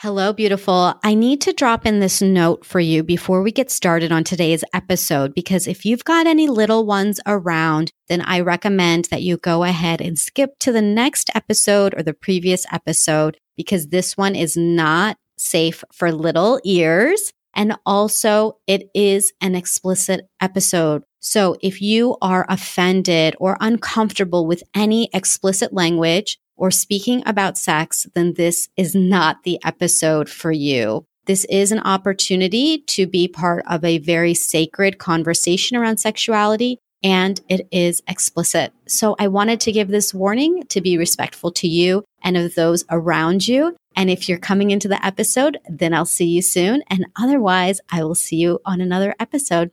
Hello, beautiful. I need to drop in this note for you before we get started on today's episode because if you've got any little ones around, then I recommend that you go ahead and skip to the next episode or the previous episode because this one is not safe for little ears. And also, it is an explicit episode. So if you are offended or uncomfortable with any explicit language, or speaking about sex, then this is not the episode for you. This is an opportunity to be part of a very sacred conversation around sexuality and it is explicit. So I wanted to give this warning to be respectful to you and of those around you. And if you're coming into the episode, then I'll see you soon. And otherwise, I will see you on another episode.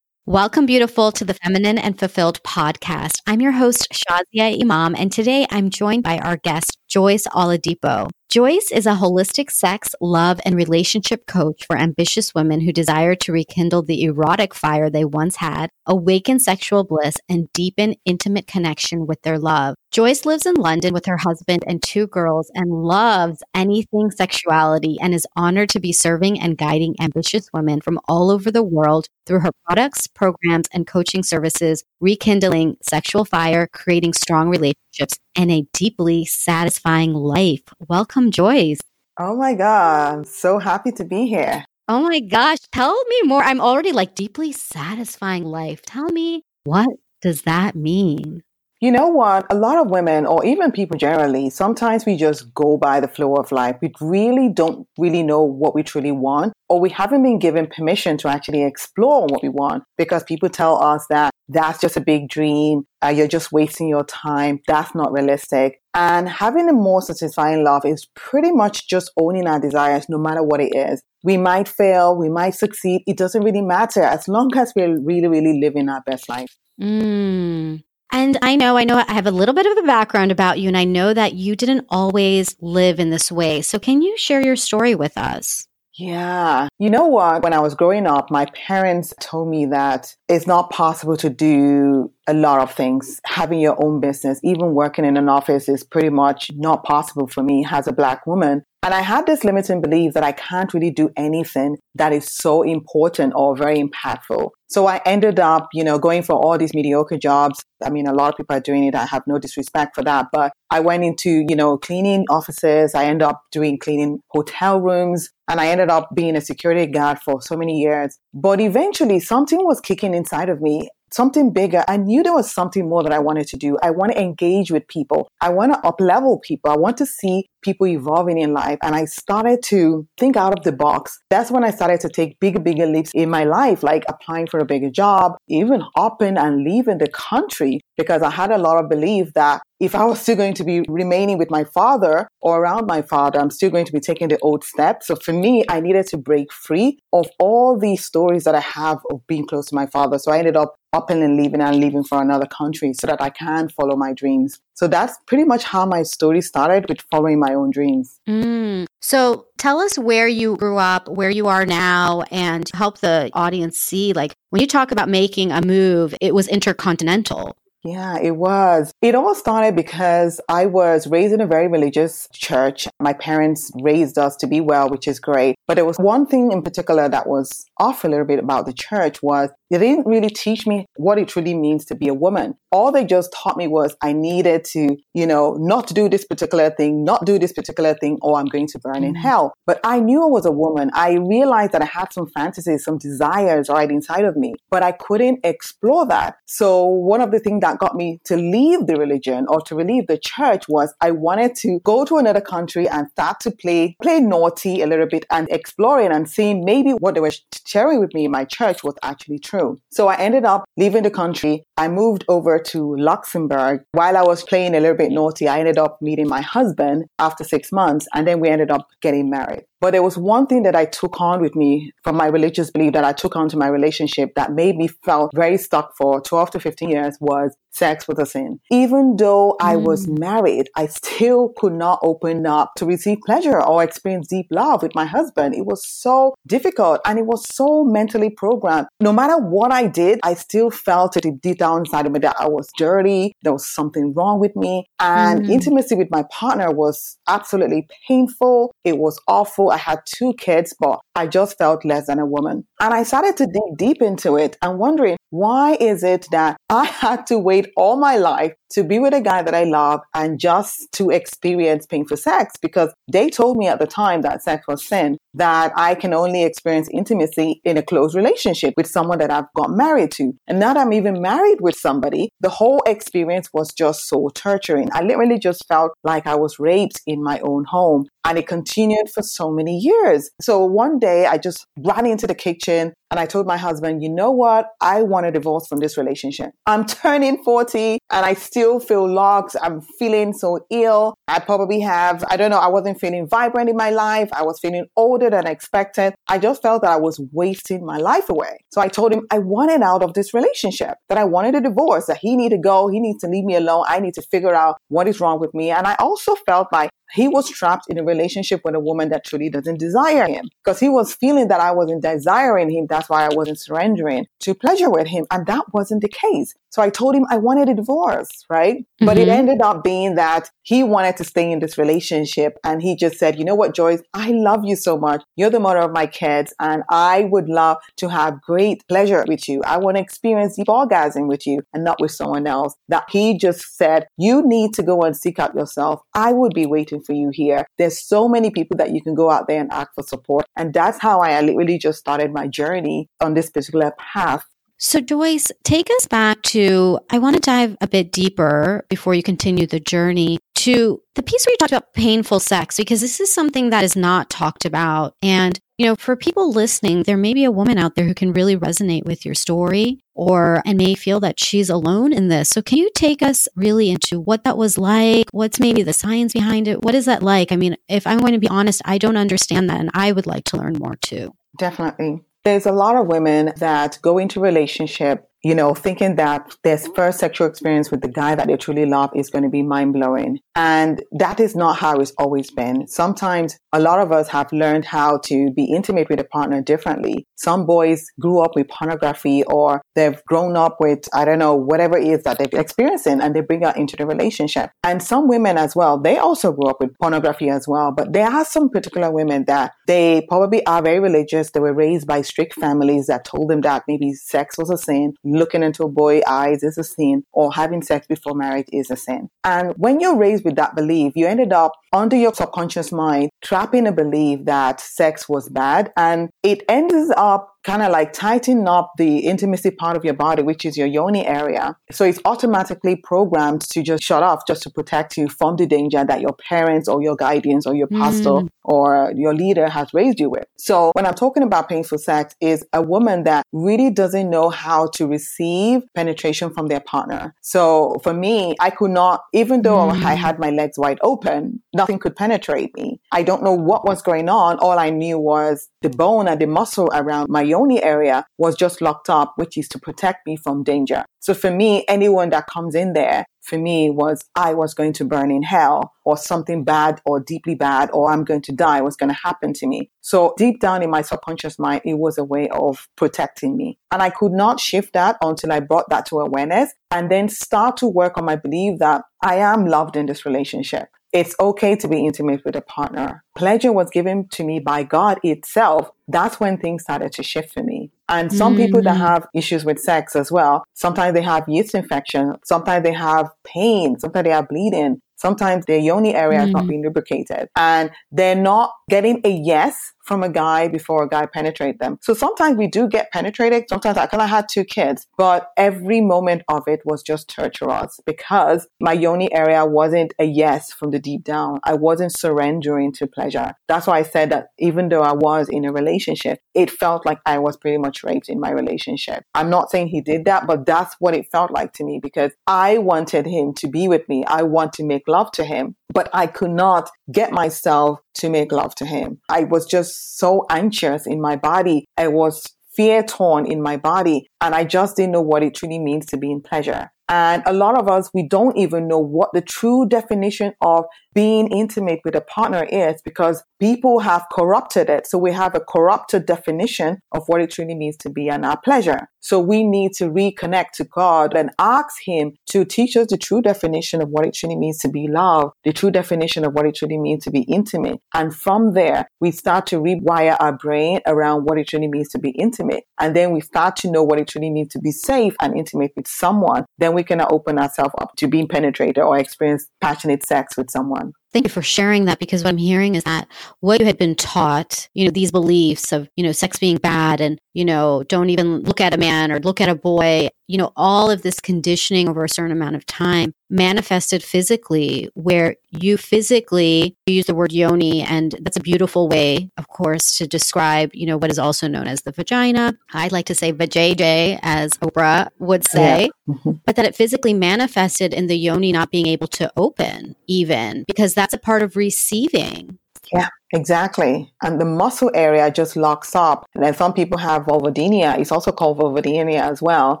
Welcome, beautiful, to the Feminine and Fulfilled podcast. I'm your host, Shazia Imam, and today I'm joined by our guest, Joyce Oladipo. Joyce is a holistic sex, love, and relationship coach for ambitious women who desire to rekindle the erotic fire they once had, awaken sexual bliss, and deepen intimate connection with their love. Joyce lives in London with her husband and two girls and loves anything sexuality and is honored to be serving and guiding ambitious women from all over the world through her products, programs, and coaching services, rekindling sexual fire, creating strong relationships, and a deeply satisfying life. Welcome, Joyce. Oh my God. I'm so happy to be here. Oh my gosh. Tell me more. I'm already like deeply satisfying life. Tell me, what does that mean? You know what? A lot of women, or even people generally, sometimes we just go by the flow of life. We really don't really know what we truly want, or we haven't been given permission to actually explore what we want because people tell us that that's just a big dream. Uh, you're just wasting your time. That's not realistic. And having a more satisfying love is pretty much just owning our desires, no matter what it is. We might fail, we might succeed. It doesn't really matter as long as we're really, really living our best life. Mm. And I know, I know I have a little bit of a background about you, and I know that you didn't always live in this way. So, can you share your story with us? Yeah. You know what? When I was growing up, my parents told me that it's not possible to do a lot of things. Having your own business, even working in an office is pretty much not possible for me as a black woman. And I had this limiting belief that I can't really do anything that is so important or very impactful. So I ended up, you know, going for all these mediocre jobs. I mean, a lot of people are doing it. I have no disrespect for that, but I went into, you know, cleaning offices. I ended up doing cleaning hotel rooms and I ended up being a security guard for so many years. But eventually something was kicking inside of me something bigger. I knew there was something more that I wanted to do. I want to engage with people. I want to up level people. I want to see people evolving in life. And I started to think out of the box. That's when I started to take bigger, bigger leaps in my life, like applying for a bigger job, even hopping and leaving the country because I had a lot of belief that if I was still going to be remaining with my father or around my father, I'm still going to be taking the old steps. So for me, I needed to break free of all these stories that I have of being close to my father. So I ended up upping and leaving and leaving for another country so that I can follow my dreams. So that's pretty much how my story started with following my own dreams. Mm. So tell us where you grew up, where you are now, and help the audience see like when you talk about making a move, it was intercontinental. Yeah, it was. It all started because I was raised in a very religious church. My parents raised us to be well, which is great. But there was one thing in particular that was off a little bit about the church was they didn't really teach me what it truly means to be a woman. All they just taught me was I needed to, you know, not do this particular thing, not do this particular thing, or I'm going to burn mm-hmm. in hell. But I knew I was a woman. I realized that I had some fantasies, some desires right inside of me, but I couldn't explore that. So one of the things that got me to leave the religion or to leave the church was I wanted to go to another country and start to play, play naughty a little bit and exploring and seeing maybe what they were sharing with me in my church was actually true true. So I ended up leaving the country. I moved over to Luxembourg. While I was playing a little bit naughty, I ended up meeting my husband after six months, and then we ended up getting married. But there was one thing that I took on with me from my religious belief that I took on to my relationship that made me felt very stuck for 12 to 15 years was sex was a sin. Even though I was mm. married, I still could not open up to receive pleasure or experience deep love with my husband. It was so difficult and it was so mentally programmed. No matter what I did, I still felt it deep down inside of me that I was dirty. There was something wrong with me. And mm. intimacy with my partner was absolutely painful. It was awful. I had two kids, but I just felt less than a woman. And I started to dig deep into it and wondering why is it that I had to wait all my life to be with a guy that I love and just to experience painful sex? Because they told me at the time that sex was sin, that I can only experience intimacy in a close relationship with someone that I've got married to. And now that I'm even married with somebody, the whole experience was just so torturing. I literally just felt like I was raped in my own home. And it continued for so many years. So one day I just ran into the kitchen and I told my husband, you know what? I want a divorce from this relationship. I'm turning 40 and I still feel locked. I'm feeling so ill. I probably have, I don't know, I wasn't feeling vibrant in my life. I was feeling older than expected. I just felt that I was wasting my life away. So I told him I wanted out of this relationship, that I wanted a divorce, that he needed to go. He needs to leave me alone. I need to figure out what is wrong with me. And I also felt like he was trapped in a relationship with a woman that truly doesn't desire him because he was feeling that I wasn't desiring him. That's why I wasn't surrendering to pleasure with him. And that wasn't the case. So I told him I wanted a divorce, right? Mm-hmm. But it mm-hmm. ended up being that he wanted to stay in this relationship. And he just said, you know what, Joyce, I love you so much. You're the mother of my kids. And I would love to have great pleasure with you. I want to experience deep orgasm with you and not with someone else. That he just said, you need to go and seek out yourself. I would be waiting for you here. There's so many people that you can go out there and ask for support. And that's how I literally just started my journey on this particular path so, Joyce, take us back to I want to dive a bit deeper before you continue the journey to the piece where you talked about painful sex, because this is something that is not talked about. And, you know, for people listening, there may be a woman out there who can really resonate with your story or and may feel that she's alone in this. So, can you take us really into what that was like? What's maybe the science behind it? What is that like? I mean, if I'm going to be honest, I don't understand that, and I would like to learn more too. Definitely. There's a lot of women that go into relationship you know, thinking that their first sexual experience with the guy that they truly love is going to be mind blowing. And that is not how it's always been. Sometimes a lot of us have learned how to be intimate with a partner differently. Some boys grew up with pornography or they've grown up with, I don't know, whatever it is that they're experiencing and they bring that into the relationship. And some women as well, they also grew up with pornography as well. But there are some particular women that they probably are very religious. They were raised by strict families that told them that maybe sex was a sin looking into a boy's eyes is a sin or having sex before marriage is a sin. And when you're raised with that belief, you ended up under your subconscious mind trapping a belief that sex was bad and it ends up kind of like tighten up the intimacy part of your body, which is your yoni area. So it's automatically programmed to just shut off, just to protect you from the danger that your parents or your guardians or your pastor mm. or your leader has raised you with. So when I'm talking about painful sex is a woman that really doesn't know how to receive penetration from their partner. So for me, I could not, even though mm. I had my legs wide open, nothing could penetrate me. I don't know what was going on. All I knew was the bone and the muscle around my yoni area was just locked up, which is to protect me from danger. So for me, anyone that comes in there, for me was I was going to burn in hell or something bad or deeply bad or I'm going to die was going to happen to me. So deep down in my subconscious mind, it was a way of protecting me. And I could not shift that until I brought that to awareness and then start to work on my belief that I am loved in this relationship. It's okay to be intimate with a partner. Pleasure was given to me by God itself. That's when things started to shift for me. And some mm-hmm. people that mm. have issues with sex as well, sometimes they have yeast infection, sometimes they have pain, sometimes they have bleeding, sometimes their yoni area mm-hmm. is not mm. being lubricated and they're not getting a yes from a guy before a guy penetrate them. So sometimes we do get penetrated. Sometimes I kind of had two kids, but every moment of it was just torturous because my yoni area wasn't a yes from the deep down. I wasn't surrendering to pleasure. That's why I said that even though I was in a relationship, it felt like I was pretty much raped in my relationship. I'm not saying he did that, but that's what it felt like to me because I wanted him to be with me. I want to make love to him, but I could not get myself to make love to him. I was just so anxious in my body. I was fear torn in my body. And I just didn't know what it truly means to be in pleasure. And a lot of us, we don't even know what the true definition of being intimate with a partner is because people have corrupted it. So we have a corrupted definition of what it truly means to be in our pleasure. So we need to reconnect to God and ask Him to teach us the true definition of what it truly means to be loved, the true definition of what it truly means to be intimate. And from there, we start to rewire our brain around what it truly means to be intimate. And then we start to know what it truly means to be safe and intimate with someone. Then we we can open ourselves up to being penetrated or experience passionate sex with someone. Thank you for sharing that because what I'm hearing is that what you had been taught, you know, these beliefs of, you know, sex being bad and, you know, don't even look at a man or look at a boy, you know, all of this conditioning over a certain amount of time manifested physically, where you physically you use the word yoni, and that's a beautiful way, of course, to describe, you know, what is also known as the vagina. i'd like to say vajayjay, as Oprah would say, yeah. Mm-hmm. but that it physically manifested in the yoni not being able to open, even because that's a part of receiving. Yeah. Exactly. And the muscle area just locks up. And then some people have vulvodynia. It's also called vulvodynia as well.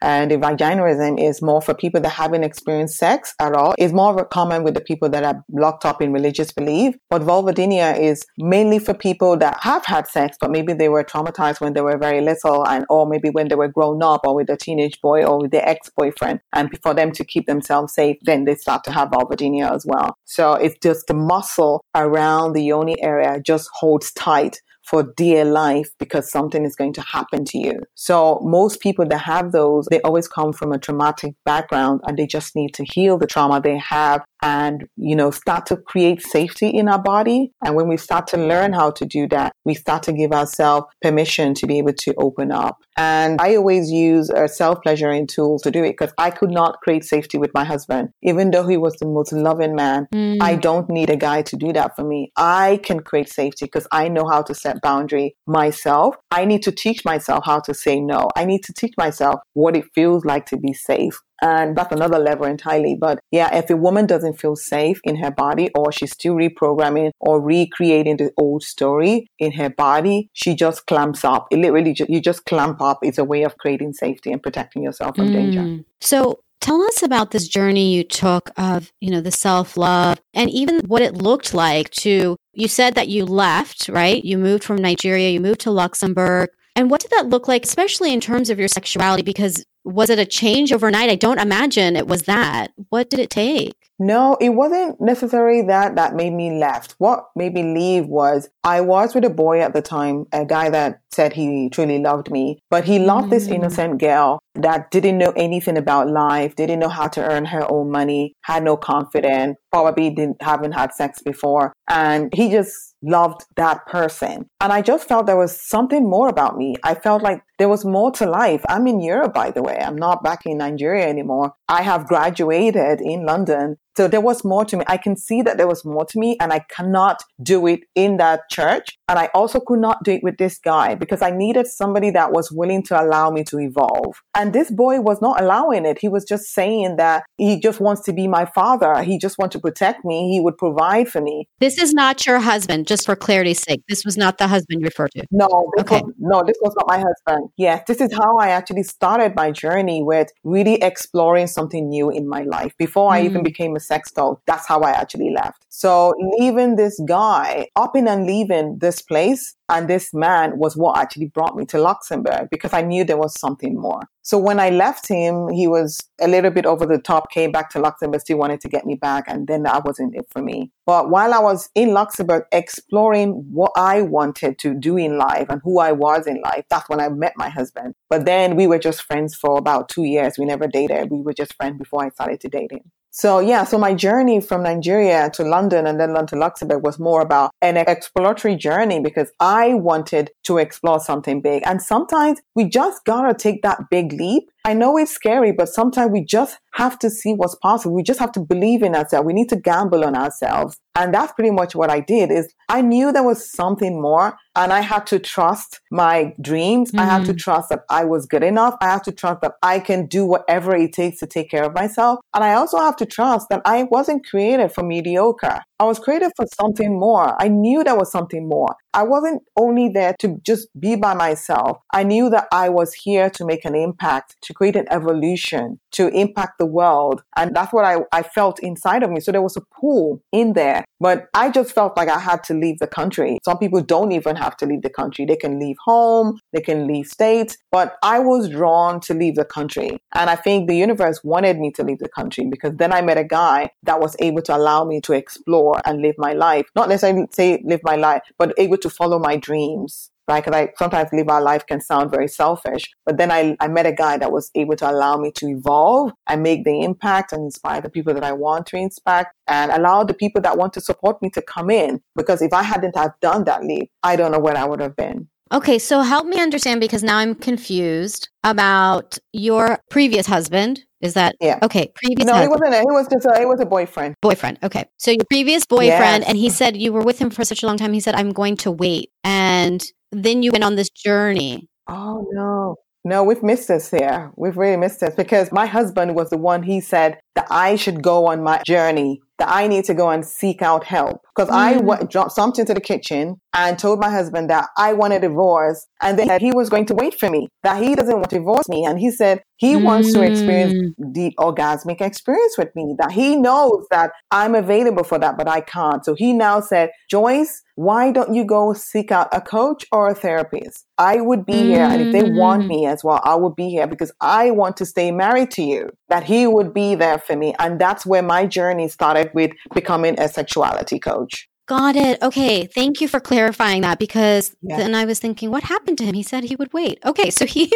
And the vaginism is more for people that haven't experienced sex at all. It's more common with the people that are locked up in religious belief. But vulvodynia is mainly for people that have had sex, but maybe they were traumatized when they were very little and, or maybe when they were grown up or with a teenage boy or with their ex-boyfriend. And for them to keep themselves safe, then they start to have vulvodynia as well. So it's just the muscle around the yoni area just holds tight for dear life because something is going to happen to you. So most people that have those, they always come from a traumatic background and they just need to heal the trauma they have and, you know, start to create safety in our body. And when we start to learn how to do that, we start to give ourselves permission to be able to open up. And I always use a self pleasuring tool to do it because I could not create safety with my husband. Even though he was the most loving man, mm. I don't need a guy to do that for me. I can create safety because I know how to set boundary myself. I need to teach myself how to say no. I need to teach myself what it feels like to be safe. And that's another level entirely. But yeah, if a woman doesn't feel safe in her body or she's still reprogramming or recreating the old story in her body, she just clamps up. It literally, you just clamp up. It's a way of creating safety and protecting yourself from mm. danger. So Tell us about this journey you took of, you know, the self-love and even what it looked like to you said that you left, right? You moved from Nigeria, you moved to Luxembourg. And what did that look like especially in terms of your sexuality because was it a change overnight? I don't imagine it was that. What did it take? No, it wasn't necessarily that that made me left. What made me leave was I was with a boy at the time, a guy that said he truly loved me, but he loved mm. this innocent girl that didn't know anything about life, didn't know how to earn her own money, had no confidence, probably didn't haven't had sex before, and he just loved that person. And I just felt there was something more about me. I felt like there was more to life. I'm in Europe, by the way. I'm not back in Nigeria anymore. I have graduated in London. So there was more to me. I can see that there was more to me and I cannot do it in that church. And I also could not do it with this guy because I needed somebody that was willing to allow me to evolve. And this boy was not allowing it. He was just saying that he just wants to be my father. He just wants to protect me. He would provide for me. This is not your husband, just for clarity's sake. This was not the husband you referred to. No, okay. Was, no, this was not my husband. Yes, this is how I actually started my journey with really exploring something new in my life before I even mm. became a sex doll. That's how I actually left. So leaving this guy, upping and leaving this place and this man was what actually brought me to Luxembourg because I knew there was something more. So when I left him, he was a little bit over the top, came back to Luxembourg, still wanted to get me back. And then that wasn't it for me. But while I was in Luxembourg exploring what I wanted to do in life and who I was in life, that's when I met my husband. But then we were just friends for about two years. We never dated. We were just friends before I started to date him. So yeah, so my journey from Nigeria to London and then London to Luxembourg was more about an exploratory journey because I wanted to explore something big. And sometimes we just gotta take that big leap I know it's scary, but sometimes we just have to see what's possible. We just have to believe in ourselves. We need to gamble on ourselves. And that's pretty much what I did is I knew there was something more and I had to trust my dreams. Mm-hmm. I had to mm. trust that I was good enough. I have to trust that I can do whatever it takes to take care of myself. And I also have to trust that I wasn't created for mediocre. I was created for something more. I knew there was something more. I wasn't only there to just be by myself. I knew that I was here to make an impact, to create an evolution, to impact the world. And that's what I, I felt inside of me. So there was a pull in there, but I just felt like I had to leave the country. Some people don't even have to leave the country. They can leave home, they can leave states, but I was drawn to leave the country. And I think the universe wanted me to leave the country because then I met a guy that was able to allow me to explore and live my life. Not necessarily say live my life, but able to follow my dreams right? Because I sometimes live our life can sound very selfish. But then I, I met a guy that was able to allow me to evolve and make the impact and inspire the people that I want to inspire and allow the people that want to support me to come in. Because if I hadn't have done that leap, I don't know where I would have been. Okay, so help me understand because now I'm confused about your previous husband. Is that yeah? Okay, previous. No, husband. he wasn't. A, he was just. A, he was a boyfriend. Boyfriend. Okay, so your previous boyfriend, yes. and he said you were with him for such a long time. He said, "I'm going to wait," and then you went on this journey. Oh no. No, we've missed this here. We've really missed this because my husband was the one he said that I should go on my journey, that I need to go and seek out help. Because mm. I w- jumped, jumped into the kitchen and told my husband that I want a divorce and then he was going to wait for me, that he doesn't want to divorce me. And he said he mm. wants to experience mm. the orgasmic experience with me, that he knows that I'm available for that, but I can't. So he now said, Joyce, why don't you go seek out a coach or a therapist? I would be mm. here. And if they want mm. me as well, I would be here because I want to stay married to you, that he would be there for me. And that's where my journey started with becoming a sexuality coach. Got it. Okay. Thank you for clarifying that because yeah. then I was thinking, what happened to him? He said he would wait. Okay. So he's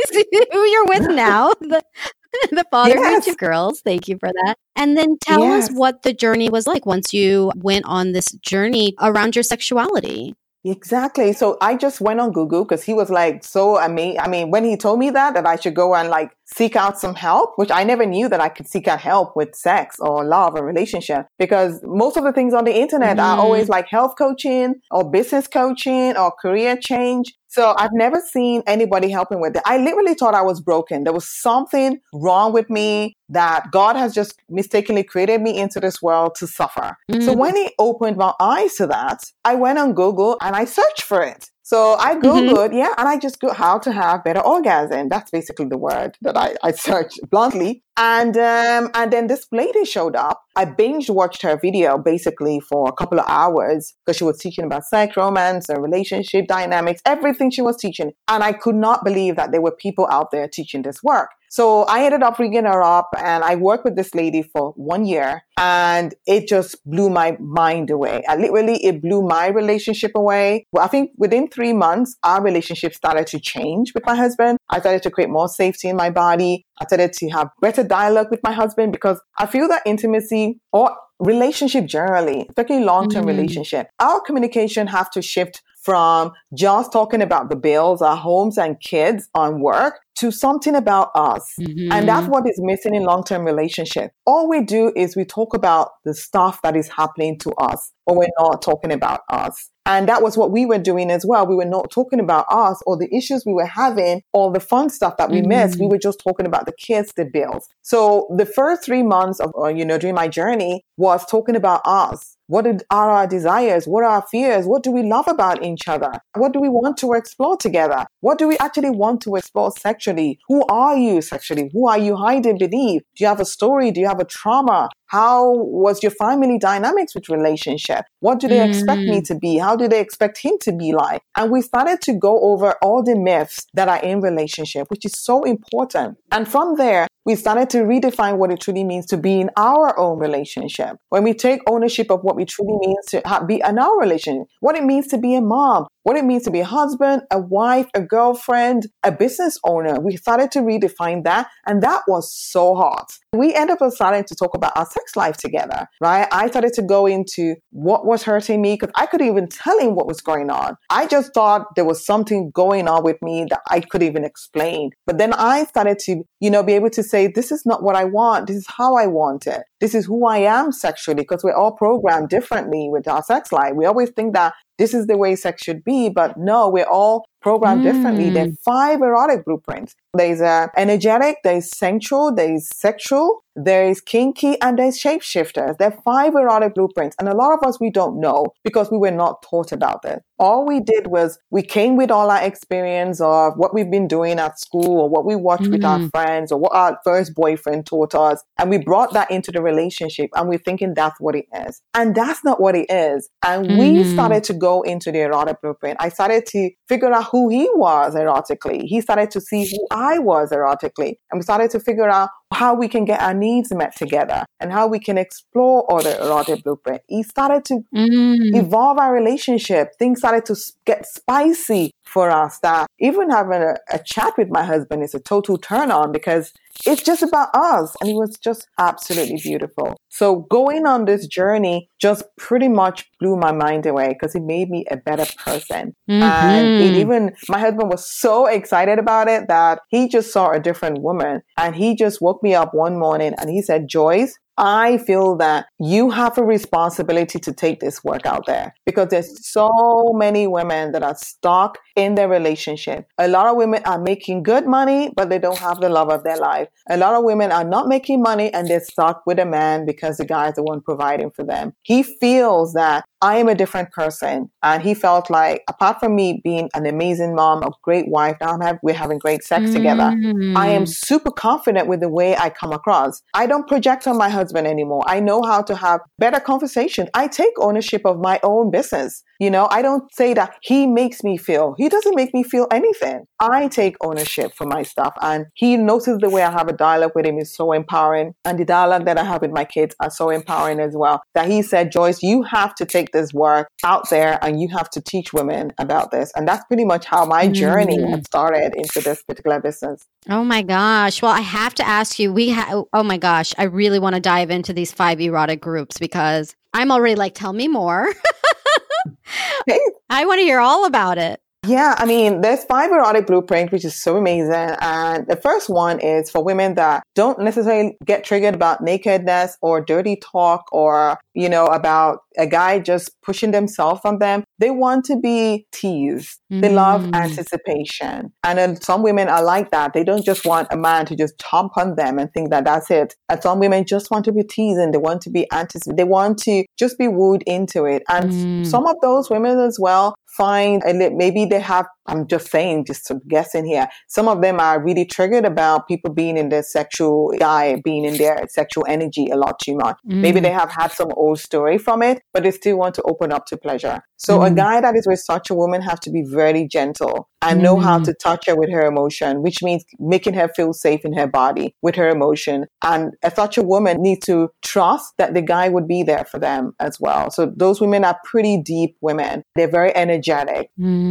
who you're with now, the, the father yes. of two girls. Thank you for that. And then tell yes. us what the journey was like once you went on this journey around your sexuality. Exactly. So I just went on Google because he was like so amazing. I mean, when he told me that, that I should go and like seek out some help, which I never knew that I could seek out help with sex or love or relationship because most of the things on the internet mm. are always like health coaching or business coaching or career change. So I've never seen anybody helping with it. I literally thought I was broken. There was something wrong with me that God has just mistakenly created me into this world to suffer. Mm-hmm. So when he opened my eyes to that, I went on Google and I searched for it. So I mm-hmm. Googled, mm-hmm. yeah, and I just go how to have better orgasm. That's basically the word that I, I searched bluntly. And um, and then this lady showed up. I binge watched her video basically for a couple of hours because she was teaching about sex, romance, and relationship dynamics, everything she was teaching. And I could not believe that there were people out there teaching this work. So I ended up ringing her up and I worked with this lady for one year and it just blew my mind away. And literally it blew my relationship away. Well, I think within three months, our relationship started to change with my husband. I started to create more safety in my body. I started to have better dialogue with my husband because I feel that intimacy or relationship generally, especially long-term mm-hmm. relationship, our communication have to shift from just talking about the bills, our homes and kids on work to something about us. Mm-hmm. And that's what is missing in long term relationship. All we do is we talk about the stuff that is happening to us, but we're not talking about us. And that was what we were doing as well. We were not talking about us or the issues we were having or the fun stuff that we mm-hmm. missed. We were just talking about the kids, the bills. So the first three months of, uh, you know, during my journey was talking about us. What are our desires? What are our fears? What do we love about each other? What do we want to explore together? What do we actually want to explore sexually? Who are you sexually? Who are you hiding beneath? Do you have a story? Do you have a trauma? How was your family dynamics with relationship? What do they mm. expect me mm. to be? How do they expect him to be like? And we started to go over all the myths that are in relationship, which is so important. And from there, we started to redefine what it truly means to be in our own relationship. When we take ownership of what it truly means to be in our relationship, what it means to be a mom, what it means to be a husband, a wife, a girlfriend, a business owner. We started to redefine that. And that was so hard. We ended up starting to talk about our sex life together, right? I started to go into what was hurting me because I couldn't even tell him what was going on. I just thought there was something going on with me that I couldn't even explain. But then I started to, you know, be able to say, this is not what I want. This is how I want it. This is who I am sexually because we're all programmed differently with our sex life. We always think that this is the way sex should be. But no, we're all programmed mm. differently. There are mm. five erotic blueprints. There's uh, energetic, there's sensual, there's sexual, there is kinky, and there's shapeshifters. There are five erotic blueprints. And a lot of us, we don't know because we were not taught about this. All we did was we came with all our experience of what we've been doing at school or what we watched mm. with our mm. friends or what our first boyfriend taught us. And we brought that into the relationship and we're thinking that's what it is. And that's not what it is. And mm. we started to go into the erotic blueprint. I started to figure out who he was erotically. He started to see who I was erotically. And we started to figure out how we can get our needs met together and how we can explore other erotic blueprint. He started to mm. evolve our relationship. Things started to get spicy for us that even having a, a chat with my husband is a total turn on because it's just about us. And it was just absolutely beautiful. So going on this journey just pretty much blew my mind away because it made me a better person. Mm-hmm. And it even, my husband was so excited about it that he just saw a different woman and he just woke me up one morning and he said, Joyce, I feel that you have a responsibility to take this work out there because there's so many women that are stuck in their relationship. A lot of women are making good money, but they don't have the love of their life. A lot of women are not making money and they're stuck with a man because the guy is the one providing for them. He feels that I am a different person. And he felt like, apart from me being an amazing mom, a great wife, now have, we're having great sex mm. together. I am super confident with the way I come across. I don't project on my husband anymore. I know how to have better conversations. I take ownership of my own business. You know, I don't say that he makes me feel. He doesn't make me feel anything. I take ownership for my stuff. And he notices the way I have a dialogue with him is so empowering. And the dialogue that I have with my kids are so empowering as well. That he said, Joyce, you have to take this work out there and you have to teach women about this. And that's pretty much how my journey mm. had started into this particular business. Oh my gosh. Well, I have to ask you, we have, oh my gosh, I really want to dive into these five erotic groups because I'm already like, tell me more. I want to hear all about it. Yeah, I mean, there's five erotic blueprint, which is so amazing. And the first one is for women that don't necessarily get triggered about nakedness or dirty talk or, you know, about a guy just pushing themselves on them. They want to be teased. Mm. They love mm. anticipation. And then some women are like that. They don't just want a man to just chomp on them and think that that's it. And some women just want to be teased and they want to be anticipated. They want to just be wooed into it. And mm. some of those women as well find and maybe they have I'm just saying, just guessing here. Some of them are really triggered about people being in their sexual guy being in their sexual energy a lot too much. Mm. Maybe they have had some old story from it, but they still want to open up to pleasure. So mm. a guy that is with such a woman have to be very gentle and mm. know how mm. to touch her with her emotion, which means making her feel safe in her body with her emotion. And a, such a woman needs to trust that the guy would be there for them as well. So those women are pretty deep women. They're very energetic.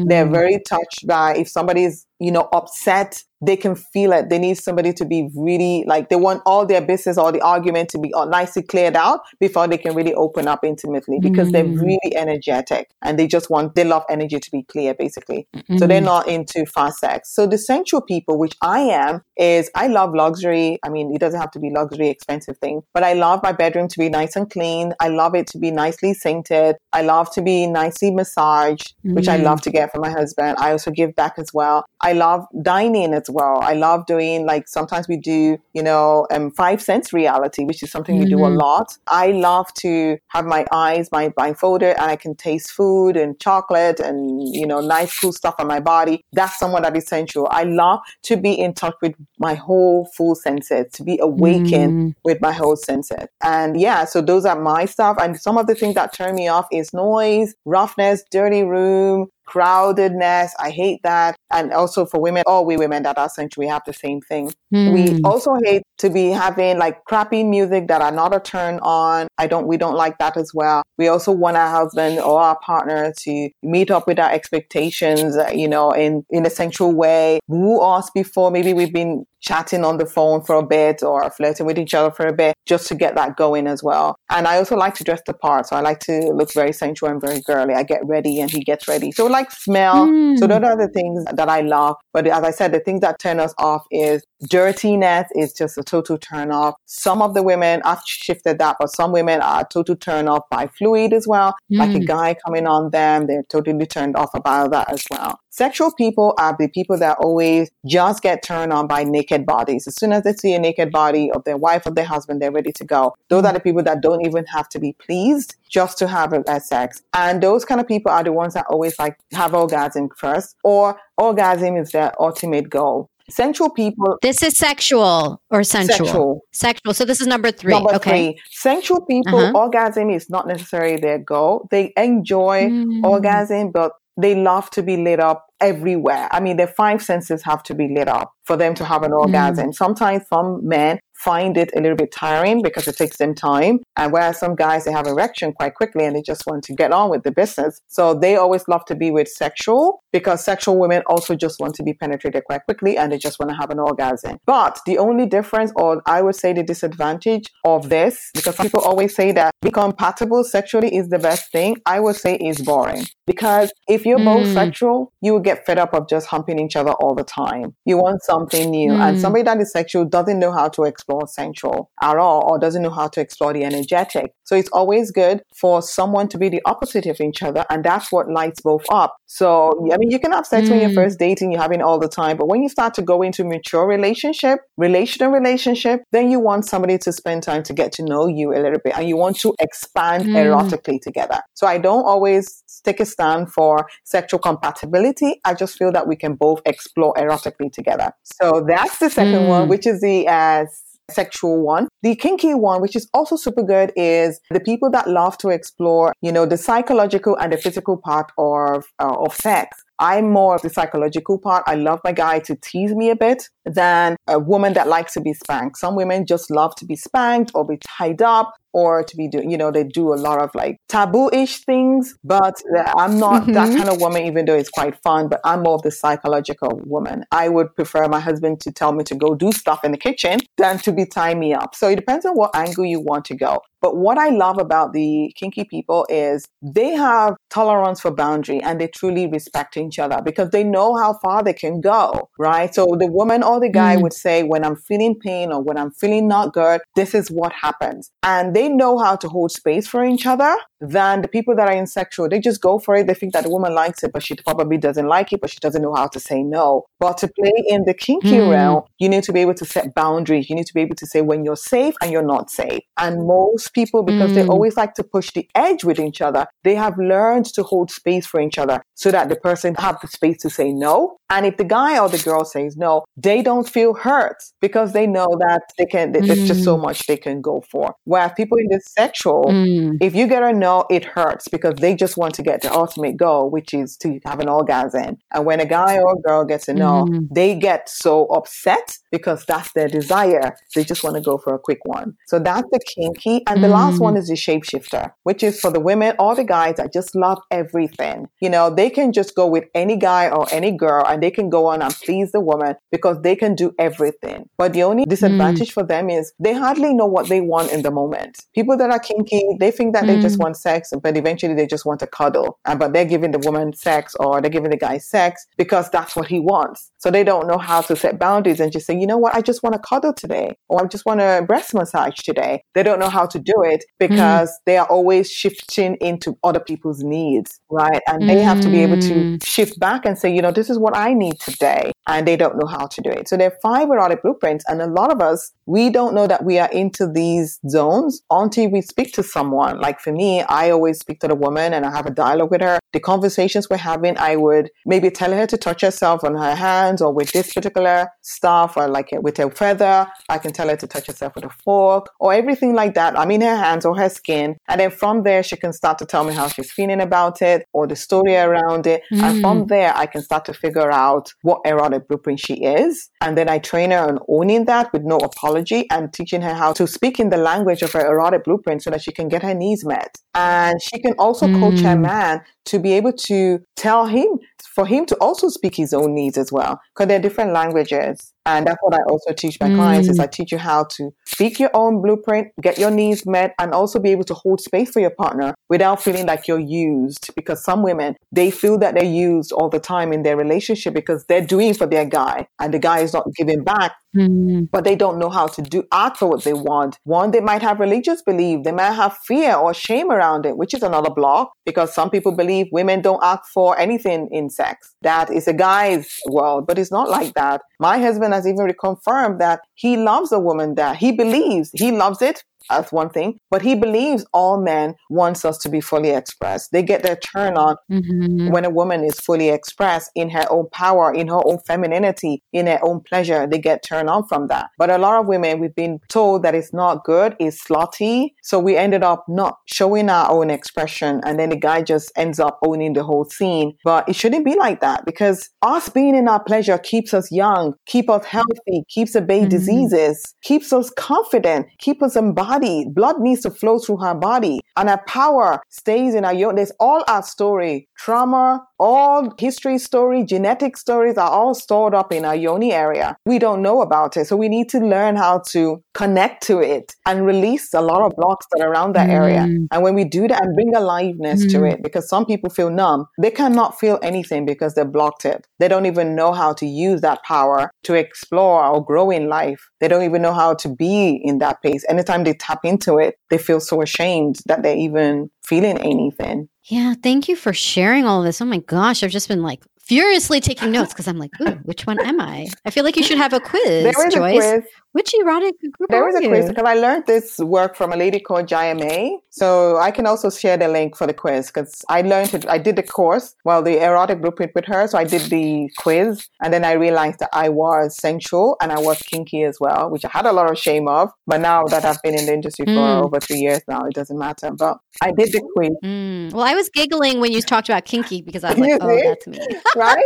They're mm. very touched by if somebody's you know, upset, they can feel it. They need somebody to be really like they want all their business or the argument to be nicely cleared out before they can really open up intimately because mm. they're really energetic and they just want they love energy to be clear basically. Mm. So they're not into fast sex. So the sensual people, which I am, is I love luxury. I mean, it doesn't have to be luxury expensive thing, but I love my bedroom to be nice and clean. I love it to be nicely scented. I love to be nicely massaged, mm. which I love mm. to get from my husband. I also give back as well. I love dining as well. I love doing like sometimes we do, you know, um, five sense reality, which is something mm-hmm. we do a mm-hmm. lot. I love to have my eyes, my blindfolded, and I can taste food and chocolate and you know nice cool stuff on my body. That's somewhat that essential. I love to be in touch with my whole full senses, to be awakened mm. with my whole senses. And yeah, so those are my stuff. And some of the things that turn me off is noise, roughness, dirty room, crowdedness. I hate that. And also for women, all we women that are sensual, we have the same thing. Mm. We hmm. also hate to be having like crappy music that are not a turn on. I don't, we don't like that as well. We also want our husband or our partner to meet up with our expectations, you know, in, in a sensual way, woo us before maybe we've been chatting on the phone for a bit or flirting with each other for a bit just to get that going as well. And I also like to dress the part. So I like to look very sensual and very girly. I get ready and he gets ready. So like smell. Mm. So those are the things that I love. But as I said, the things that turn us off is dirtiness is just a total turn off. Some of the women, I've shifted that, but some women are total turn off by fluid as well. Mm. Like a mm. guy coming on them, they're totally turned off about that as well. Sexual people are the people that always just get turned on by naked bodies. As soon as they see a naked body of their wife or their husband, they're ready to go. Those are the people that don't even have to be pleased just to have a, sex. And those kind of people are the ones that always like have orgasm first or orgasm is their ultimate goal. Sensual people. This is sexual or sensual? Sexual. Sexual. So this is number three. Number okay. three. Sensual people, uh-huh. orgasm is not necessarily their goal. They enjoy mm. orgasm, but they love to be lit up everywhere. I mean, their five senses have to be lit up for them to have an orgasm. Mm. Sometimes some men find it a little bit tiring because it takes them time. And whereas some guys, they have erection quite quickly and they just want to get on with the business. So they always love to be with sexual because sexual women also just want to be penetrated quite quickly and they just want to have an orgasm. But the only difference, or I would say the disadvantage of this, because people always say that be compatible sexually is the best thing, I would say is boring. Because if you're mm. both sexual, you will get fed up of just humping each other all the time. You want something new. Mm. And somebody that is sexual doesn't know how to explore explore sensual at all or doesn't know how to explore the energetic. So it's always good for someone to be the opposite of each other. And that's what lights both up. So, I mean, you can have sex mm. when you're mm. first dating, you're having all the time. But when you start to go into mature relationship, relational relationship, then you want somebody to spend time to get to know you a little bit and you want to expand mm. erotically together. So I don't always take a stand for sexual compatibility. I just feel that we can both explore erotically together. So that's the second mm. one, which is the uh, sexual one. The kinky one, which is also super good, is the people that love to explore, you know, the psychological and the physical part of, uh, of sex. I'm more of the psychological part. I love my guy to tease me a bit than a woman that likes to be spanked. Some women just love to be spanked or be tied up or to be doing, you know, they do a lot of like taboo-ish things, but I'm not mm-hmm. that kind of woman, even though it's quite fun, but I'm more of the psychological woman. I would prefer my husband to tell me to go do stuff in the kitchen than to be tying me up. So it depends on what angle you want to go. But what I love about the kinky people is they have tolerance for boundary and they truly respect each other because they know how far they can go, right? So the woman or the guy mm. would say, when I'm feeling pain or when I'm feeling not good, this is what happens. And they know how to hold space for each other than the people that are in sexual. They just go for it. They think that the woman likes it, but she probably doesn't like it, but she doesn't know how to say no. But to play in the kinky mm. realm, you need to be able to set boundaries. You need to be able to say when you're safe and you're not safe. And most people because mm. they always like to push the edge with each other. They have learned to hold space for each other so that the person have the space to say no. And if the guy or the girl says no, they don't feel hurt because they know that they can, mm. there's just so mm. much they can go for. Whereas people in the sexual, mm. if you get a no, it hurts because they just want to get the ultimate goal, which is to have an orgasm. And when a guy or a girl gets a no, mm. they get so upset because that's their desire. They just want to go for a quick one. So that's the kinky. And the last one mm. is the shapeshifter, which is for the women or the guys that just love everything. You know, they can just go with any guy or any girl and they can go on and please the woman because they can do everything. But the only disadvantage mm. for them is they hardly know what they want in the moment. People that are kinky, they think that mm. they just mm. want sex, but eventually they just want to cuddle. And, but they're giving the woman sex or they're giving the guy sex because that's what he wants. So they don't know how to set boundaries and just say, you know what, I just want to cuddle today or I just want a breast massage today. They don't know how to do it because mm. they are always shifting into other people's needs, right? And they have to be able to mm. shift back and say, you know, this is what I need today. And they don't know how to do it. So there are five erotic blueprints. And a lot of us, we don't know that we are into these zones until we speak to someone. Like for me, I always speak to the woman and I have a dialogue with her. The conversations we're having, I would maybe tell her to touch herself on her hands or with this particular stuff or like with a feather. I can tell her to touch herself with a fork or everything like that. I mean, her hands or her skin. And then from there, she can start to tell me how she's feeling about it or the story around it. Mm. And from mm. there, I can start to figure out what erotic blueprint she is. And then I train her on owning that with no apology and teaching her how to speak in the language of her erotic blueprint so that she can get her needs met. And she can also mm. coach her mm. man to be able to tell him for him to also speak his own needs as well, because they're different languages. And that's what I also teach my mm. clients is I teach you how to speak your own blueprint, get your needs met, and also be able to hold space for your partner without feeling like you're used. Because some women, they feel that they're used all the time in their relationship because they're doing for their guy and the guy is not giving back. Mm. But they don't know how to do ask for what they want. One, they might have religious belief, they might have fear or shame around it, which is another block because some people believe women don't ask for anything in sex. That is a guy's world, but it's not like that. My husband has even reconfirmed that he loves a woman that he believes he loves it that's one thing. But he believes all men wants us to be fully expressed. They get their turn on mm-hmm. when a woman is fully expressed in her own power, in her own femininity, in her own pleasure. They get turned on from that. But a lot of women, we've been told that it's not good, it's slutty. So we ended up not showing our own expression. And then the guy just ends up owning the whole scene. But it shouldn't be like that because us being in our pleasure keeps us young, keep us healthy, keeps away mm-hmm. diseases, keeps us confident, keep us embodied body. Blood needs to flow through her body and her power stays in her. There's all our story, trauma, all history story, genetic stories are all stored up in our yoni area. We don't know about it. So we need to learn how to connect to it and release a lot of blocks that are around that mm. area. And when we do that and bring aliveness mm. to it, because some people feel numb, they cannot feel anything because they're blocked it. They don't even know how to use that power to explore or grow in life. They don't even know how to be in that place. Anytime they tap into it, they feel so ashamed that they're even feeling anything. Yeah, thank you for sharing all this. Oh my gosh, I've just been like furiously taking notes because I'm like, ooh, which one am I? I feel like you should have a quiz, there is Joyce. A quiz. Which erotic group There is a quiz because I learned this work from a lady called Jaya May. So I can also share the link for the quiz because I learned it. I did the course, well, the erotic blueprint with her. So I did the quiz and then I realized that I was sensual and I was kinky as well, which I had a lot of shame of. But now that I've been in the industry for mm. over three years now, it doesn't matter. But I did the quiz. Mm. Well, I was giggling when you talked about kinky because I was like, oh, that's me. right?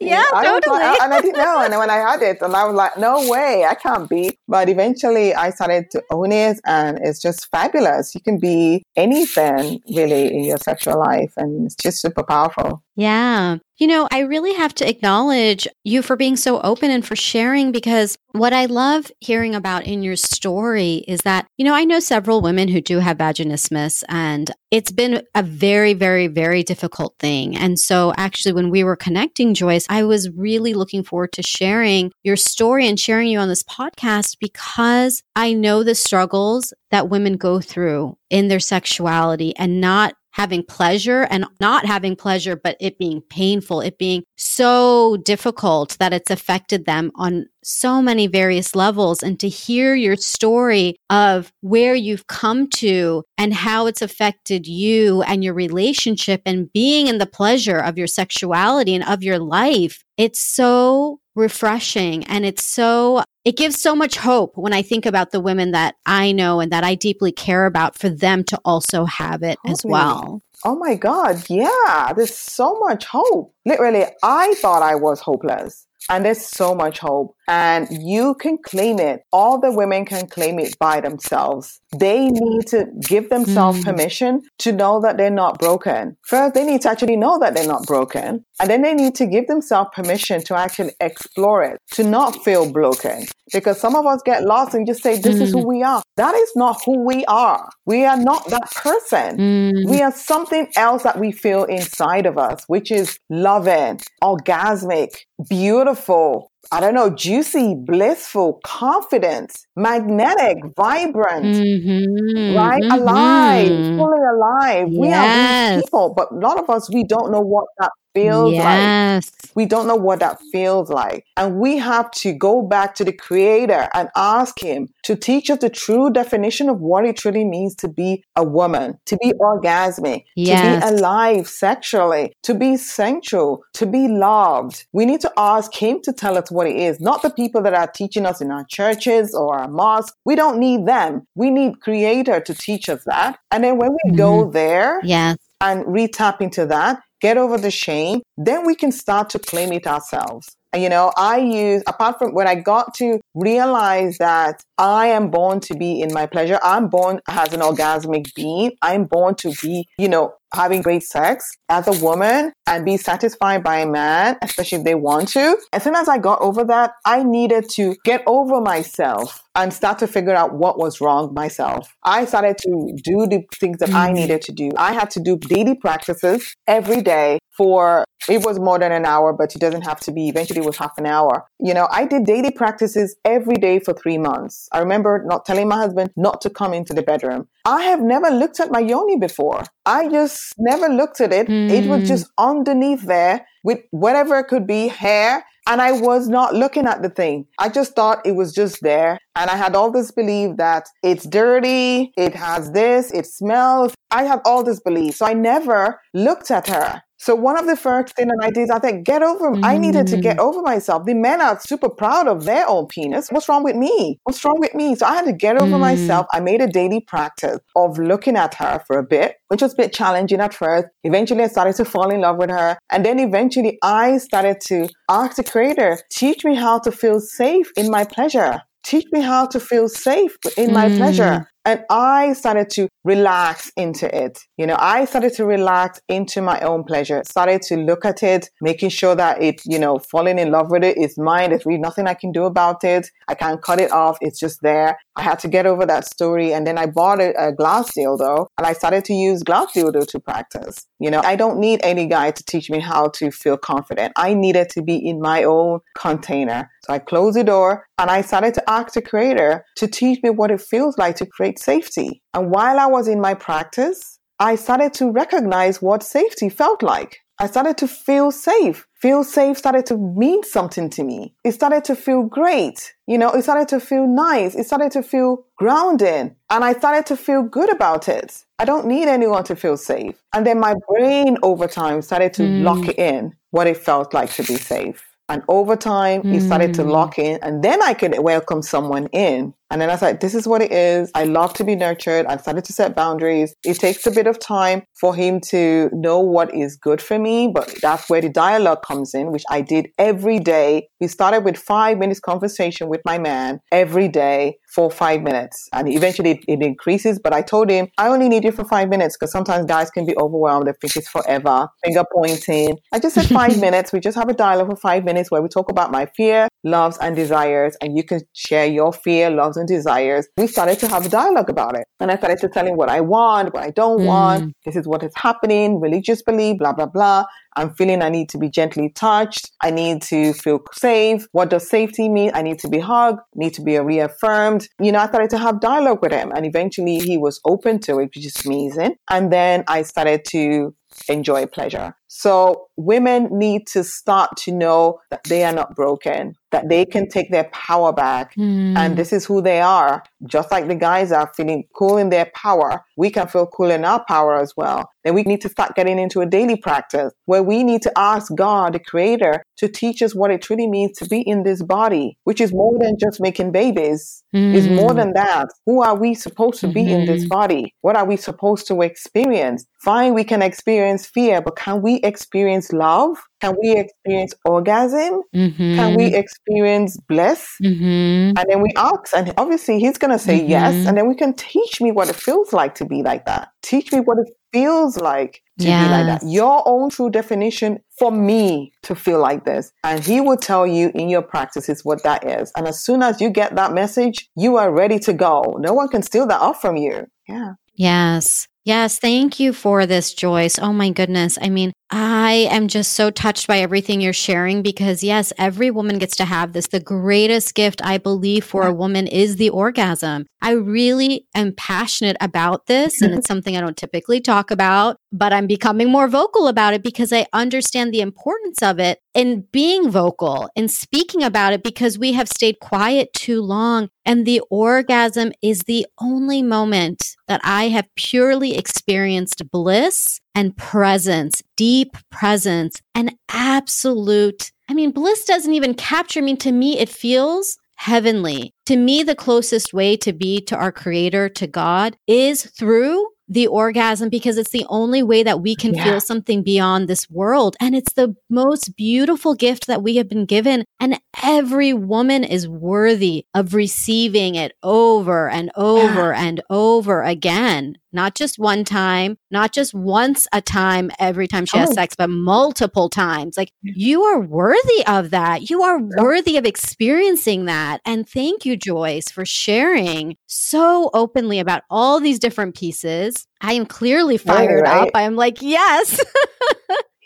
yeah, I totally. Like, and I didn't know. And then when I had it, and I was like, no way, I can't be. But eventually I started to own it, and it's just fabulous. You can be anything really in your sexual life, and it's just super powerful. Yeah. You know, I really have to acknowledge you for being so open and for sharing because what I love hearing about in your story is that, you know, I know several women who do have vaginismus and it's been a very, very, very difficult thing. And so actually, when we were connecting, Joyce, I was really looking forward to sharing your story and sharing you on this podcast because I know the struggles that women go through in their sexuality and not having pleasure and not having pleasure, but it being painful, it being so difficult that it's affected them on so many various levels. And to hear your story of where you've come to and how it's affected you and your relationship and being in the pleasure of your sexuality and of your life, it's so refreshing and it's so it gives so much hope when I think about the women that I know and that I deeply care about for them to also have it as well. Oh my God. Yeah. There's so much hope. Literally, I thought I was hopeless. And there's so much hope. And you can claim it. All the women can claim it by themselves. They need to give themselves mm. permission to know that they're not broken. First, they need to actually know that they're not broken. And then they need to give themselves permission to actually explore it, to not feel broken. Because some of us get lost and just say, this mm. is who mm. we are. That is not who we are. We are not that person. Mm. We are something else that we feel inside of us, which is loving, orgasmic, beautiful, I don't know, juicy, blissful, confident, magnetic, vibrant, mm-hmm, right? Mm-hmm. Alive, fully alive. Yes. We are these people, but a lot of us, we don't know what that feels yes. like. We don't know what that feels like. And we have to go back to the creator and ask him to teach us the true definition of what it truly means to be a woman, to be orgasmic, yes. to be alive sexually, to be sensual, to be loved. We need to ask him to tell us what it is, not the people that are teaching us in our churches or our mosques. We don't need them. We need creator to teach us that. And then when we mm-hmm. go there, yes. and re-tap into that, get over the shame, then we can start to claim it ourselves. You know, I use, apart from when I got to realize that I am born to be in my pleasure, I'm born as an orgasmic being. I'm born to be, you know, having great sex as a woman and be satisfied by a man, especially if they want to. As soon as I got over that, I needed to get over myself and start to figure out what was wrong myself. I started to do the things that I mm. needed to do. I had to do daily practices every day for it was more than an hour, but it doesn't have to be. Eventually, it was half an hour. You know, I did daily practices every day for three months. I remember not telling my husband not to come into the bedroom. I have never looked at my yoni before. I just never looked at it. Mm. It was hmm. just underneath there with whatever it could be hair. And I was not looking at the thing. I just thought it was just there. And I had all this belief that it's dirty, it has this, it smells. I had all this belief. So I never looked at her. So one of the first things that I did, I think, get over. Mm. I needed to get mm. over myself. The men are super proud of their own penis. What's wrong with me? What's wrong with me? So I had to get over mm. myself. I made a daily practice of looking at her for a bit, which was a bit challenging at first. Eventually, I started to fall in love with her, and then eventually, I started to ask the Creator, teach me how to feel safe in my pleasure. Teach me how to feel safe in my mm. pleasure. And I started to relax into it. You know, I started to relax into my own pleasure, started to look at it, making sure that it, you know, falling in love with it is mine. There's really nothing I can do about it. I can't cut it off. It's just there. I had to get over that story. And then I bought a, a glass dildo and I started to use glass dildo to practice. You know, I don't need any guy to teach me how to feel confident. I needed to be in my own container. So I closed the door and I started to ask the creator to teach me what it feels like to create safety. And while I was in my practice, I started to recognize what safety felt like. I started to feel safe. Feel safe started to mean something to me. It started to feel great. You know, it started to feel nice. It started to feel grounding. And I started to feel good about it. I don't need anyone to feel safe. And then my brain over time started to mm. lock in what it felt like to be safe. And over time, mm. it started to lock in. And then I could welcome someone in and then I was like, this is what it is. I love to be nurtured. I started to set boundaries. It takes a bit of time for him to know what is good for me, but that's where the dialogue comes in, which I did every day. We started with five minutes conversation with my man every day for five minutes. And eventually it, it increases. But I told him, I only need you for five minutes because sometimes guys can be overwhelmed. They think it's forever. Finger pointing. I just said five minutes. We just have a dialogue for five minutes where we talk about my fear, loves, and desires. And you can share your fear, loves, and desires, we started to have a dialogue about it. And I started to tell him what I want, what I don't mm. want. This is what is happening, religious belief, blah, blah, blah. I'm feeling I need to be gently touched. I need to feel safe. What does safety mean? I need to be hugged, need to be reaffirmed. You know, I started to have dialogue with him and eventually he was open to it, which is amazing. And then I started to enjoy pleasure. So women need to start to know that they are not broken, that they can take their power back. Mm. And this is who they are. Just like the guys are feeling cool in their power, we can feel cool in our power as well. Then we need to start getting into a daily practice where we need to ask God, the creator, to teach us what it truly means to be in this body, which is more than just making babies. Mm. Is more than that. Who are we supposed to be mm-hmm. in this mm-hmm. body? What are we supposed to experience? Fine, we can experience fear, but can we experience love? Can we experience orgasm? Mm-hmm. Can we experience bliss? Mm-hmm. And then we ask, and obviously he's going to say mm-hmm. yes. And then we can teach me what it feels like to be like that. Teach me what it feels like to yes. be like that. Your own true definition for me to feel like this. And he will tell you in your practices what that is. And as soon as you get that message, you are ready to go. No one can steal that off from you. Yeah. Yes. Yes, thank you for this, Joyce. Oh my goodness. I mean, I am just so touched by everything you're sharing because, yes, every woman gets to have this. The greatest gift, I believe, for a woman is the orgasm. I really am passionate about this, and it's something I don't typically talk about, but I'm becoming more vocal about it because I understand the importance of it in being vocal and speaking about it because we have stayed quiet too long. And the orgasm is the only moment that I have purely experienced bliss and presence, deep presence, and absolute. I mean, bliss doesn't even capture I mean, To me, it feels heavenly. To me, the closest way to be to our creator, to God, is through the orgasm because it's the only way that we can yeah. feel something beyond this world. And it's the most beautiful gift that we have been given. And every woman is worthy of receiving it over and over yeah. and over again. Not just one time, not just once a time every time she oh. has sex, but multiple times. Like you are worthy of that. You are worthy of experiencing that. And thank you, Joyce, for sharing so openly about all these different pieces. I am clearly fired right, up. I'm like, yes.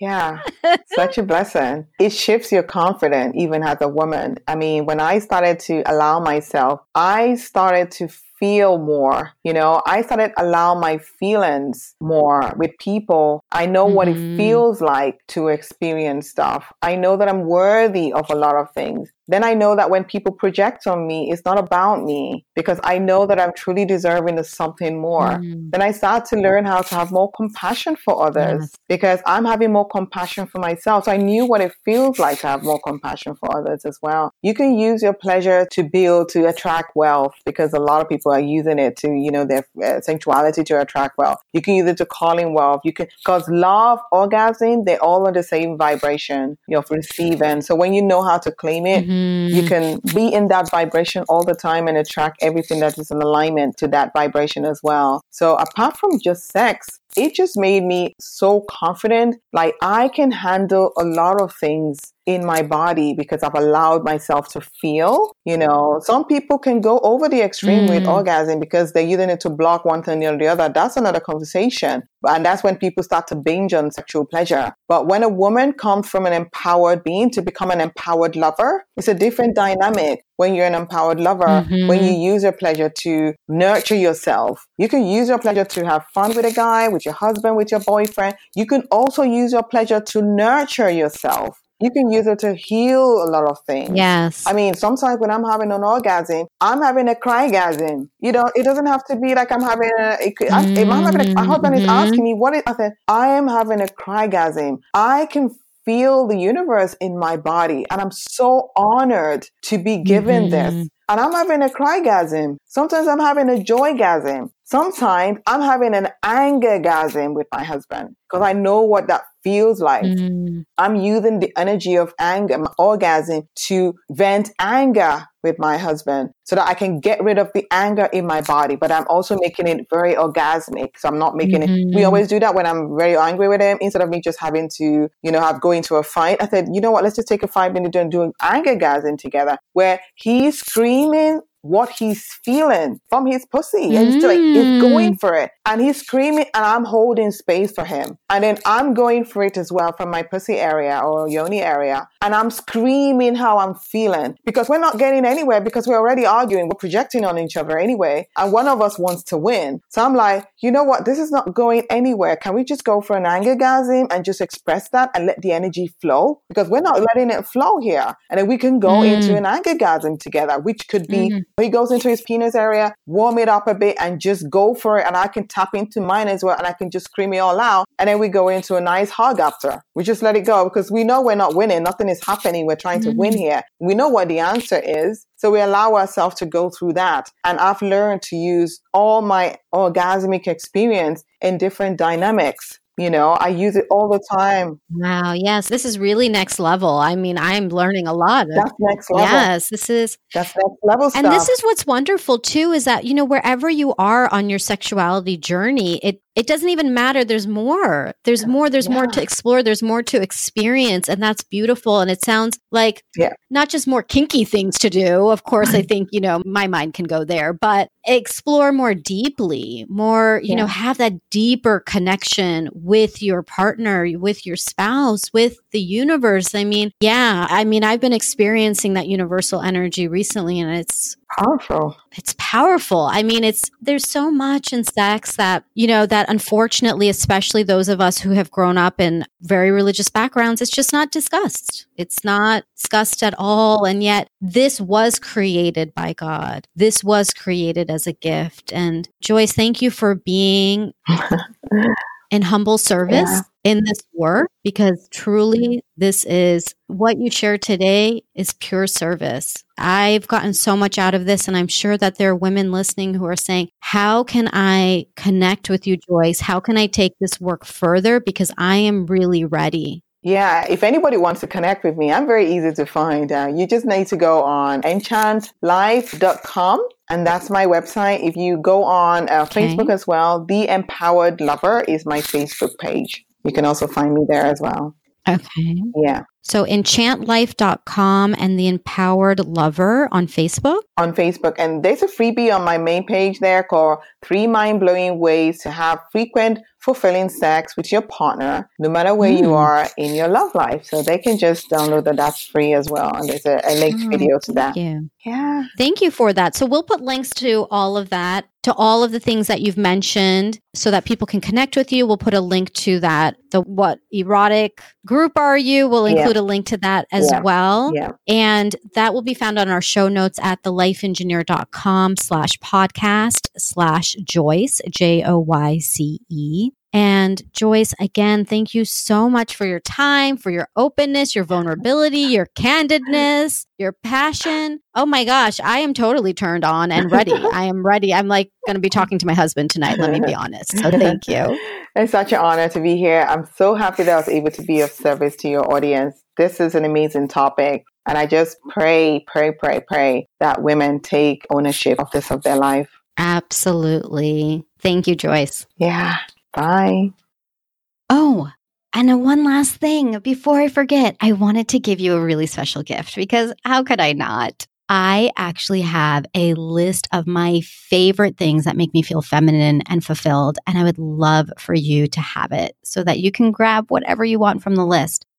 Yeah, such a blessing. It shifts your confidence even as a woman. I mean, when I started to allow myself, I started to feel more. You know, I started allow my feelings more with people. I know mm-hmm. what it mm-hmm. feels like to experience stuff. I know that I'm worthy of a lot of things. Then I know that when people project on me, it's not about me because I know that I'm truly deserving of something more. Mm. Then I start to learn how to have more compassion for others yes. because I'm having more compassion for myself. So I knew what it feels like to have more compassion for others as well. You can use your pleasure to build, to attract wealth because a lot of people are using it to, you know, their uh, sensuality to attract wealth. You can use it to call in wealth. You can, because love, orgasm, they're all on the same vibration, you know, receiving. So when you know how to claim it, mm-hmm. You can be in that vibration all the time and attract everything that is in alignment to that vibration as well. So apart from just sex, it just made me so confident. Like I can handle a lot of things in my body because I've allowed myself to feel. You know, some people can go over the extreme mm. with orgasm because they're using it to block one thing or the other. That's another conversation. And that's when people start to binge on sexual pleasure. But when a woman comes from an empowered being to become an empowered lover, it's a different dynamic when you're an empowered lover, mm-hmm. when you use your pleasure to nurture yourself. You can use your pleasure to have fun with a guy, with your husband, with your boyfriend. You can also use your pleasure to nurture yourself. You can use it to heal a lot of things. Yes. I mean, sometimes when I'm having an orgasm, I'm having a crygasm. You know, it doesn't have to be like I'm having a. It, mm-hmm. if I'm having a, my husband is mm-hmm. asking me what is. I said, I am having a crygasm. I can feel the universe in my body, and I'm so honored to be given mm-hmm. this. And I'm having a crygasm. Sometimes I'm having a joygasm. Sometimes I'm having an angergasm with my husband because I know what that feels like. Mm. I'm using the energy of anger, my orgasm to vent anger with my husband so that I can get rid of the anger in my body, but I'm also making it very orgasmic. So I'm not making mm-hmm. it. We mm-hmm. always do that when I'm very angry with him instead of me just having to, you know, have going to a fight. I said, you know what? Let's just take a five minute and do an anger gasm together where he's screaming what he's feeling from his pussy. Mm. And he's, like, he's going mm. for it. And he's screaming and I'm holding space for him. And then I'm going for it as well from my pussy area or yoni area. And I'm screaming how I'm feeling because we're not getting anywhere because we're already arguing. We're projecting on each other anyway. And one of us wants to win. So I'm like, you know what? This is not going anywhere. Can we just go for an angergasm and just express that and let the energy flow? Because we're not letting it flow here. And then we can go mm. into an angergasm together, which could be mm. he goes into his penis area, warm it up a bit and just go for it. And I can tap into mine as well and I can just scream it all out. And then we go into a nice hug after. We just let it go because we know we're not winning. Nothing is happening. We're trying to mm-hmm. win here. We know what the answer is. So we allow ourselves to go through that. And I've learned to use all my orgasmic experience in different dynamics you know, I use it all the time. Wow. Yes. This is really next level. I mean, I'm learning a lot. Of, That's next level. Yes. This is. That's next level stuff. And this is what's wonderful too is that, you know, wherever you are on your sexuality journey, it it doesn't even matter. There's more. There's more. There's yeah. more to explore. There's more to experience. And that's beautiful. And it sounds like yeah. not just more kinky things to do. Of course, I think, you know, my mind can go there, but explore more deeply, more, you yeah. know, have that deeper connection with your partner, with your spouse, with the universe. I mean, yeah, I mean, I've been experiencing that universal energy recently and it's powerful. It's powerful. I mean, it's there's so much in sex that, you know, that unfortunately, especially those of us who have grown up in very religious backgrounds, it's just not discussed. It's not discussed at all. And yet this was created by God. This was created as a gift. And Joyce, thank you for being in humble service yeah. in this work because truly this is what you share today is pure service. I've gotten so much out of this and I'm sure that there are women listening who are saying, how can I connect with you, Joyce? How can I take this work further? Because I am really ready Yeah, if anybody wants to connect with me, I'm very easy to find. Uh, you just need to go on enchantlife.com and that's my website. If you go on uh, okay. Facebook as well, The Empowered Lover is my Facebook page. You can also find me there as well. Okay. Yeah. So enchantlife.com and the empowered lover on Facebook. On Facebook. And there's a freebie on my main page there called three mind blowing ways to have frequent fulfilling sex with your partner, no matter where mm. you are in your love life. So they can just download that. That's free as well. And there's a, a linked oh, video to that. You. Yeah. Thank you for that. So we'll put links to all of that, to all of the things that you've mentioned so that people can connect with you. We'll put a link to that. The what erotic group are you? We'll include yeah. A link to that as yeah. well. Yeah. And that will be found on our show notes at thelifeengineer.com slash podcast slash Joyce, J O Y C E. And Joyce, again, thank you so much for your time, for your openness, your vulnerability, your candidness, your passion. Oh my gosh, I am totally turned on and ready. I am ready. I'm like going to be talking to my husband tonight, let me be honest. So thank you. It's such an honor to be here. I'm so happy that I was able to be of service to your audience. This is an amazing topic. And I just pray, pray, pray, pray that women take ownership of this of their life. Absolutely. Thank you, Joyce. Yeah. Bye. Oh, and one last thing before I forget, I wanted to give you a really special gift because how could I not? I actually have a list of my favorite things that make me feel feminine and fulfilled. And I would love for you to have it so that you can grab whatever you want from the list.